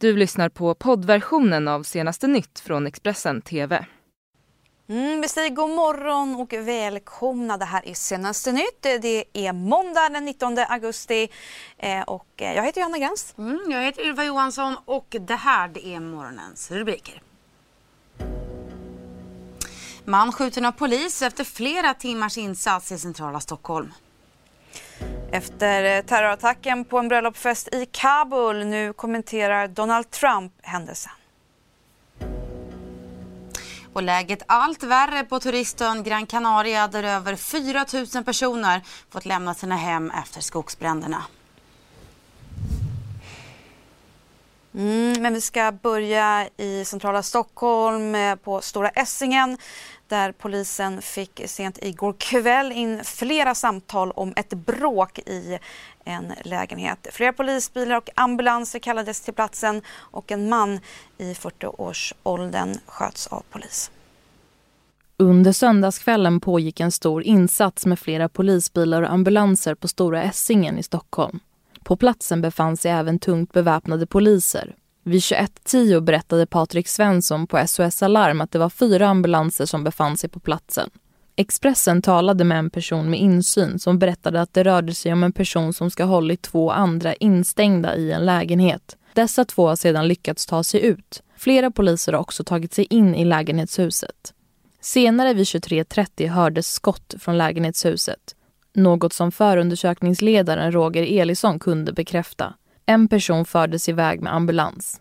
Du lyssnar på poddversionen av senaste nytt från Expressen TV. Mm, vi säger god morgon och välkomna. Det här är senaste nytt. Det är måndag den 19 augusti eh, och eh, jag heter Johanna Gräns. Mm, jag heter Ylva Johansson och det här det är morgonens rubriker. Man skjuten av polis efter flera timmars insats i centrala Stockholm. Efter eh, terrorattacken på en bröllopsfest i Kabul, nu kommenterar Donald Trump händelsen. Och läget allt värre på turistön Gran Canaria där över 4 000 personer fått lämna sina hem efter skogsbränderna. Mm, men vi ska börja i centrala Stockholm eh, på Stora Essingen där polisen fick sent igår kväll in flera samtal om ett bråk i en lägenhet. Flera polisbilar och ambulanser kallades till platsen och en man i 40-årsåldern sköts av polis. Under söndagskvällen pågick en stor insats med flera polisbilar och ambulanser på Stora Essingen i Stockholm. På platsen befann sig även tungt beväpnade poliser. Vid 21.10 berättade Patrik Svensson på SOS Alarm att det var fyra ambulanser som befann sig på platsen. Expressen talade med en person med insyn som berättade att det rörde sig om en person som ska ha hållit två andra instängda i en lägenhet. Dessa två har sedan lyckats ta sig ut. Flera poliser har också tagit sig in i lägenhetshuset. Senare vid 23.30 hördes skott från lägenhetshuset. Något som förundersökningsledaren Roger Elisson kunde bekräfta. En person fördes iväg med ambulans.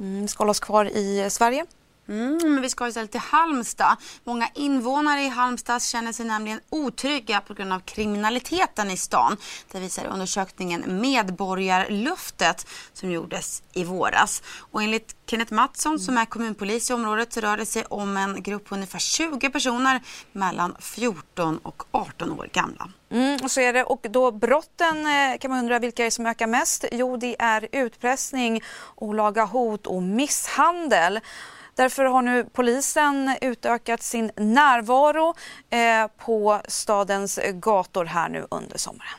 Mm, ska hålla oss kvar i eh, Sverige. Mm, men vi ska istället till Halmstad. Många invånare i Halmstad känner sig nämligen otrygga på grund av kriminaliteten i stan. Det visar undersökningen Medborgarluftet som gjordes i våras. Och enligt Kenneth Mattsson som är kommunpolis i området så rör det sig om en grupp på ungefär 20 personer mellan 14 och 18 år gamla. Mm, och så är det. Och då brotten eh, kan man undra vilka är det som ökar mest? Jo, det är utpressning, olaga hot och misshandel. Därför har nu polisen utökat sin närvaro eh, på stadens gator här nu under sommaren.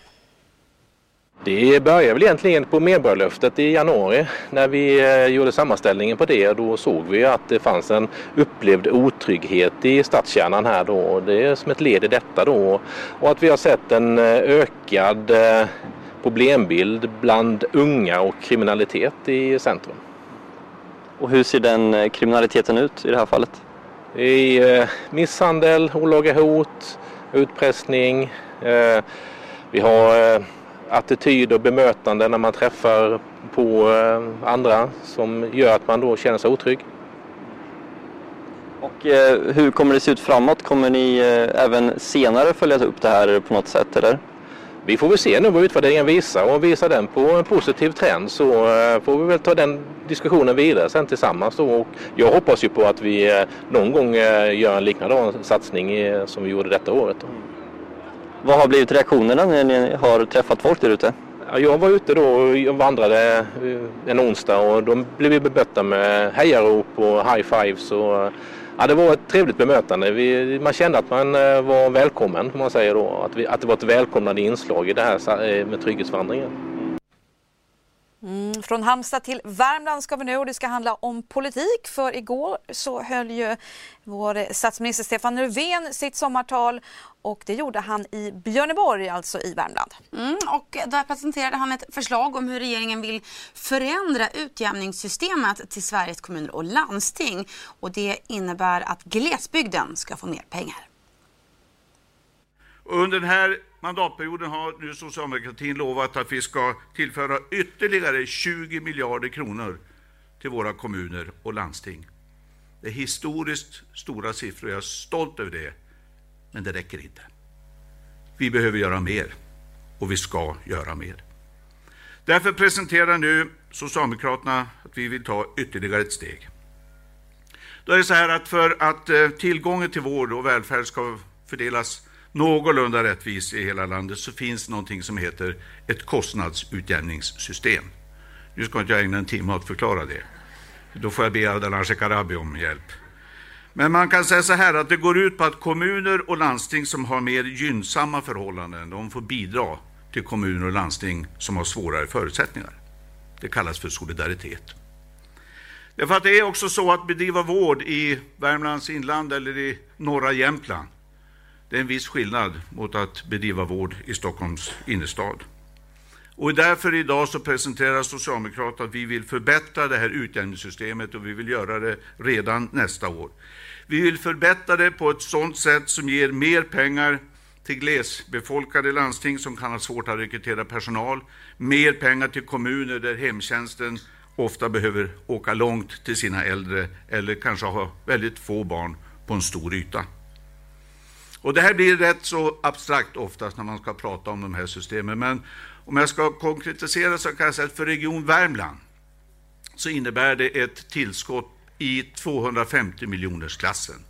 Det började väl egentligen på Medborgarlöftet i januari när vi eh, gjorde sammanställningen på det. Då såg vi att det fanns en upplevd otrygghet i stadskärnan här då. Det är som ett led i detta då. Och att vi har sett en eh, ökad eh, problembild bland unga och kriminalitet i centrum. Och hur ser den eh, kriminaliteten ut i det här fallet? I eh, misshandel, olaga hot, utpressning. Eh, vi har eh, attityd och bemötande när man träffar på eh, andra som gör att man då känner sig otrygg. Och eh, hur kommer det se ut framåt? Kommer ni även senare följa upp det här på något sätt eller? Vi får väl se nu vad utvärderingen visar och visar den på en positiv trend så eh, får vi väl ta den diskussionen vidare sen tillsammans då. Och jag hoppas ju på att vi eh, någon gång eh, gör en liknande satsning som vi gjorde detta året. Vad har blivit reaktionerna när ni har träffat folk där ute? Jag var ute då och vandrade en onsdag och då blev vi bemötta med hejarop och high fives och Ja, det var ett trevligt bemötande. Vi, man kände att man eh, var välkommen, man säger då. Att, vi, att det var ett välkomnande inslag i det här eh, med trygghetsvandringen. Mm, från Halmstad till Värmland ska vi nu och det ska handla om politik för igår så höll ju vår statsminister Stefan Löfven sitt sommartal och det gjorde han i Björneborg, alltså i Värmland. Mm, och där presenterade han ett förslag om hur regeringen vill förändra utjämningssystemet till Sveriges kommuner och landsting och det innebär att glesbygden ska få mer pengar. Under den här mandatperioden har nu socialdemokratin lovat att vi ska tillföra ytterligare 20 miljarder kronor till våra kommuner och landsting. Det är historiskt stora siffror, jag är stolt över det, men det räcker inte. Vi behöver göra mer och vi ska göra mer. Därför presenterar nu Socialdemokraterna att vi vill ta ytterligare ett steg. Då är det så här att för att eh, tillgången till vård och välfärd ska fördelas någorlunda rättvis i hela landet så finns någonting som heter ett kostnadsutjämningssystem. Nu ska inte jag ägna en timme åt att förklara det. Då får jag be Ardalan Shekarabi om hjälp. Men man kan säga så här att det går ut på att kommuner och landsting som har mer gynnsamma förhållanden, de får bidra till kommuner och landsting som har svårare förutsättningar. Det kallas för solidaritet. Därför att det är också så att bedriva vård i Värmlands inland eller i norra Jämtland. Det är en viss skillnad mot att bedriva vård i Stockholms innerstad. Och därför idag så presenterar Socialdemokraterna att vi vill förbättra det här utjämningssystemet och vi vill göra det redan nästa år. Vi vill förbättra det på ett sådant sätt som ger mer pengar till glesbefolkade landsting som kan ha svårt att rekrytera personal, mer pengar till kommuner där hemtjänsten ofta behöver åka långt till sina äldre eller kanske ha väldigt få barn på en stor yta. Och det här blir rätt så abstrakt oftast när man ska prata om de här systemen. Men om jag ska konkretisera så kan jag säga att för Region Värmland så innebär det ett tillskott i 250-miljonersklassen.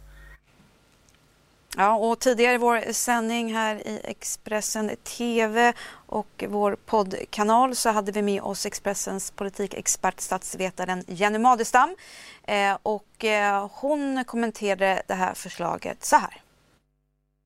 Ja, och tidigare i vår sändning här i Expressen TV och vår poddkanal så hade vi med oss Expressens politikexpert statsvetaren Jenny Madestam. Eh, och eh, hon kommenterade det här förslaget så här.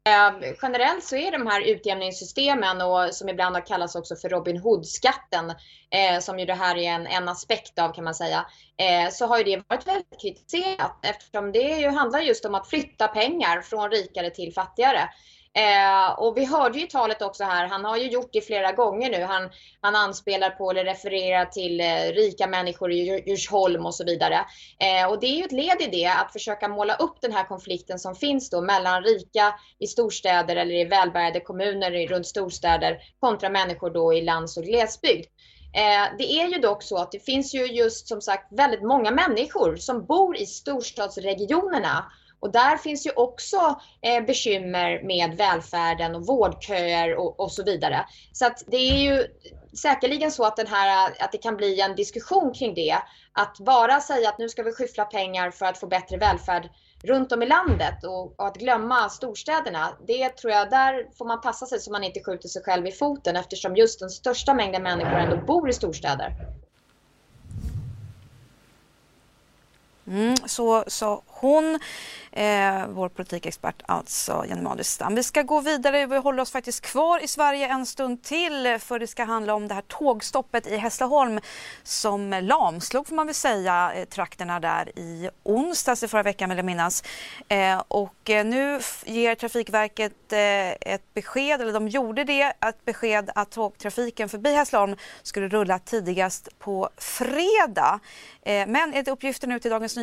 Eh, generellt så är de här utjämningssystemen och som ibland har kallats också för Robin Hood-skatten, eh, som ju det här är en, en aspekt av kan man säga, eh, så har ju det varit väldigt kritiserat eftersom det ju handlar just om att flytta pengar från rikare till fattigare. Eh, och vi hörde ju talet också här, han har ju gjort det flera gånger nu. Han, han anspelar på eller refererar till eh, rika människor i Djursholm och så vidare. Eh, och det är ju ett led i det, att försöka måla upp den här konflikten som finns då mellan rika i storstäder eller i välbärgade kommuner runt storstäder kontra människor då i lands och glesbygd. Eh, det är ju dock så att det finns ju just som sagt väldigt många människor som bor i storstadsregionerna och där finns ju också eh, bekymmer med välfärden och vårdköer och, och, så vidare. Så att det är ju säkerligen så att, den här, att det kan bli en diskussion kring det. Att bara säga att nu ska vi skyffla pengar för att få bättre välfärd runt om i landet och, och, att glömma storstäderna, det tror jag, där får man passa sig så man inte skjuter sig själv i foten eftersom just den största mängden människor ändå bor i storstäder. Mm, så sa hon eh, vår politikexpert alltså Jenny Madestam. Vi ska gå vidare, vi håller oss faktiskt kvar i Sverige en stund till för det ska handla om det här tågstoppet i Hässleholm som lamslog får man väl säga eh, trakterna där i onsdags i förra veckan vill jag minnas. Eh, och eh, nu ger Trafikverket eh, ett besked, eller de gjorde det, ett besked att tågtrafiken förbi Hässleholm skulle rulla tidigast på fredag. Eh, men enligt uppgifter nu till Dagens Nyheter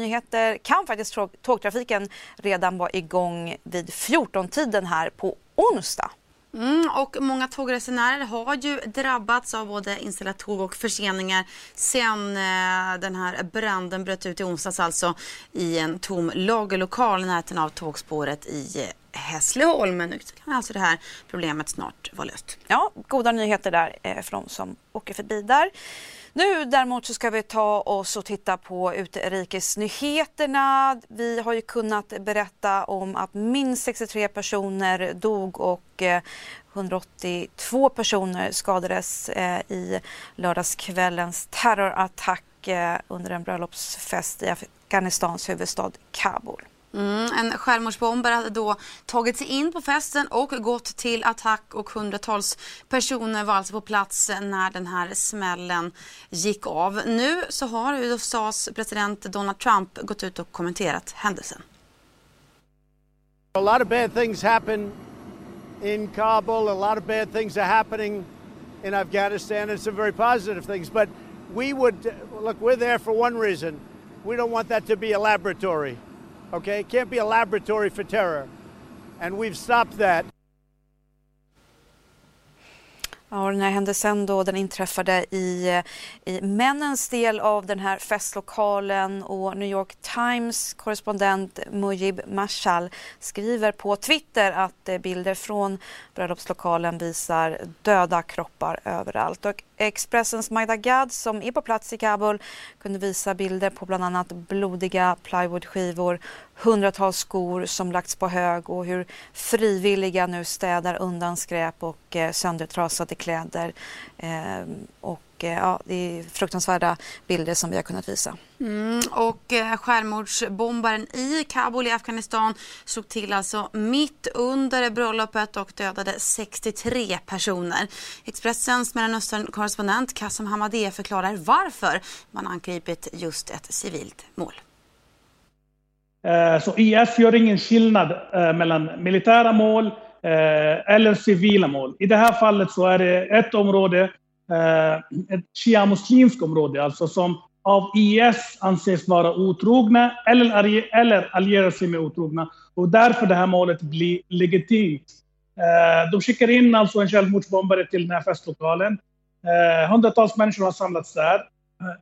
kan faktiskt tågtrafiken redan vara igång vid 14-tiden här på onsdag. Mm, och många tågresenärer har ju drabbats av både inställda tåg och förseningar sen eh, den här branden bröt ut i onsdags alltså i en tom lagerlokal i närheten av tågspåret i eh, Hässleholm. Men nu kan alltså det här problemet snart vara löst. Ja, goda nyheter där eh, för de som åker förbi där. Nu däremot så ska vi ta oss och titta på utrikesnyheterna. Vi har ju kunnat berätta om att minst 63 personer dog och eh, 182 personer skadades eh, i lördagskvällens terrorattack eh, under en bröllopsfest i Afghanistans huvudstad Kabul. Mm, en självmordsbombare hade då tagit sig in på festen och gått till attack och hundratals personer var alltså på plats när den här smällen gick av. Nu så har USAs president Donald Trump gått ut och kommenterat händelsen. A lot of bad things happen in Kabul, a lot of bad things are happening in Afghanistan and some very positive things but we would look we're there for one reason. We don't want that to be a laboratory. Okay, it can't be a laboratory for terror. And we've stopped that. Ja, den här händelsen då, den inträffade i, i männens del av den här festlokalen och New York Times korrespondent Mujib Mashal skriver på Twitter att eh, bilder från bröllopslokalen visar döda kroppar överallt. Och Expressens Magda Gad som är på plats i Kabul kunde visa bilder på bland annat blodiga plywoodskivor, hundratals skor som lagts på hög och hur frivilliga nu städar undan skräp och eh, söndertrasade kläder. Eh, och och eh, ja, det är fruktansvärda bilder som vi har kunnat visa. Mm, och eh, självmordsbombaren i Kabul i Afghanistan slog till alltså mitt under bröllopet och dödade 63 personer. Expressens Mellanöstern-korrespondent Kassam Hamadeh förklarar varför man angripit just ett civilt mål. Eh, så IS gör ingen skillnad eh, mellan militära mål eller civila mål. I det här fallet så är det ett område, Eh, ett shia-muslimskt område, alltså som av IS anses vara otrogna eller, eller allierar sig med otrogna. Och därför det här målet blir legitimt. Eh, de skickar in alltså en självmordsbombare till den här festlokalen. Eh, hundratals människor har samlats där.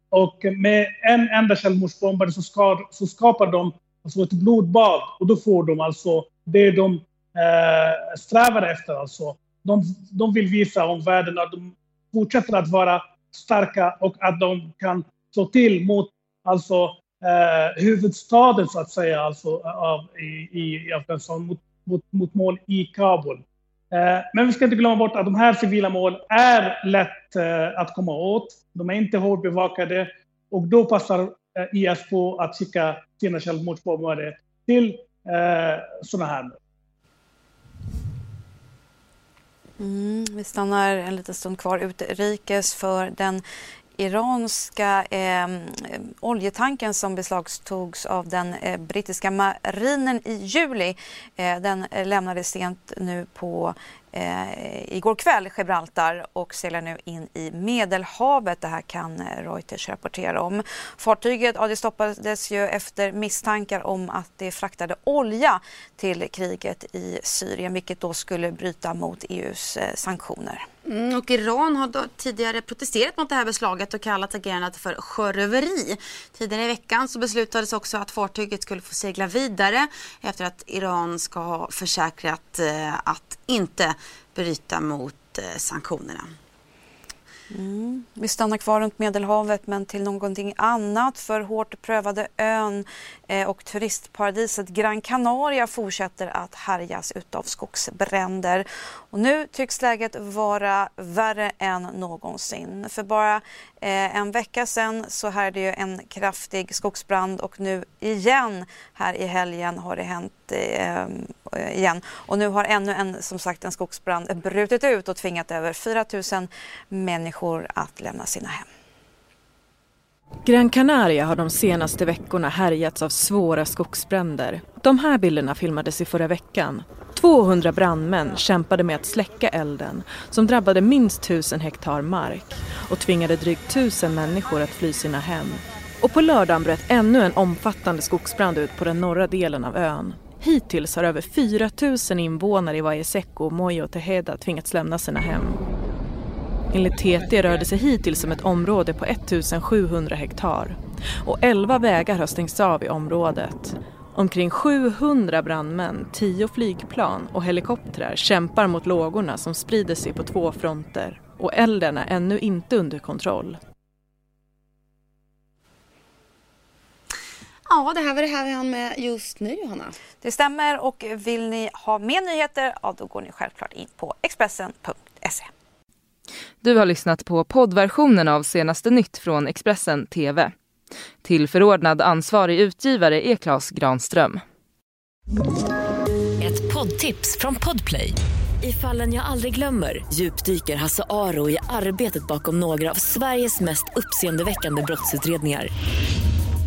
Och med en enda självmordsbombare så, ska, så skapar de alltså ett blodbad. Och då får de alltså det de eh, strävar efter. Alltså. De, de vill visa omvärlden att de fortsätter att vara starka och att de kan slå till mot alltså, eh, huvudstaden så att säga, alltså, av, i, i Afghanistan, mot, mot, mot mål i Kabul. Eh, men vi ska inte glömma bort att de här civila målen är lätt eh, att komma åt. De är inte hårt bevakade och då passar Eh, IS på att skicka sina självmordsbombare till eh, sådana här Mm, vi stannar en liten stund kvar utrikes för den iranska eh, oljetanken som beslagtogs av den eh, brittiska marinen i juli. Eh, den eh, lämnades sent nu på eh, igår kväll Gibraltar och seglar nu in i Medelhavet. Det här kan eh, Reuters rapportera om. Fartyget ja, det stoppades ju efter misstankar om att det fraktade olja till kriget i Syrien vilket då skulle bryta mot EUs eh, sanktioner. Mm, och Iran har tidigare protesterat mot det här beslaget och kallat agerandet för sjöröveri. Tidigare i veckan så beslutades också att fartyget skulle få segla vidare efter att Iran ska ha försäkrat eh, att inte bryta mot eh, sanktionerna. Mm. Vi stannar kvar runt Medelhavet men till någonting annat för hårt prövade ön eh, och turistparadiset Gran Canaria fortsätter att härjas utav skogsbränder. Och nu tycks läget vara värre än någonsin. För bara eh, en vecka sedan så härjade ju en kraftig skogsbrand och nu igen här i helgen har det hänt eh, Eh, igen. Och nu har ännu en, som sagt, en skogsbrand brutit ut och tvingat över 4 000 människor att lämna sina hem. Gran Canaria har de senaste veckorna härjats av svåra skogsbränder. De här bilderna filmades i förra veckan. 200 brandmän kämpade med att släcka elden som drabbade minst 1000 hektar mark och tvingade drygt 1000 människor att fly sina hem. Och på lördagen bröt ännu en omfattande skogsbrand ut på den norra delen av ön. Hittills har över 4 000 invånare i Vajeseco, Mojo och Teheda tvingats lämna sina hem. Enligt TT rör det sig hittills om ett område på 1700 hektar och 11 vägar har stängts av i området. Omkring 700 brandmän, 10 flygplan och helikoptrar kämpar mot lågorna som sprider sig på två fronter och elden är ännu inte under kontroll. Ja, det här var det här vi hann med just nu, Johanna. Det stämmer och vill ni ha mer nyheter, ja då går ni självklart in på Expressen.se. Du har lyssnat på poddversionen av senaste nytt från Expressen TV. Till förordnad ansvarig utgivare är Klas Granström. Ett poddtips från Podplay. I fallen jag aldrig glömmer djupdyker Hasse Aro i arbetet bakom några av Sveriges mest uppseendeväckande brottsutredningar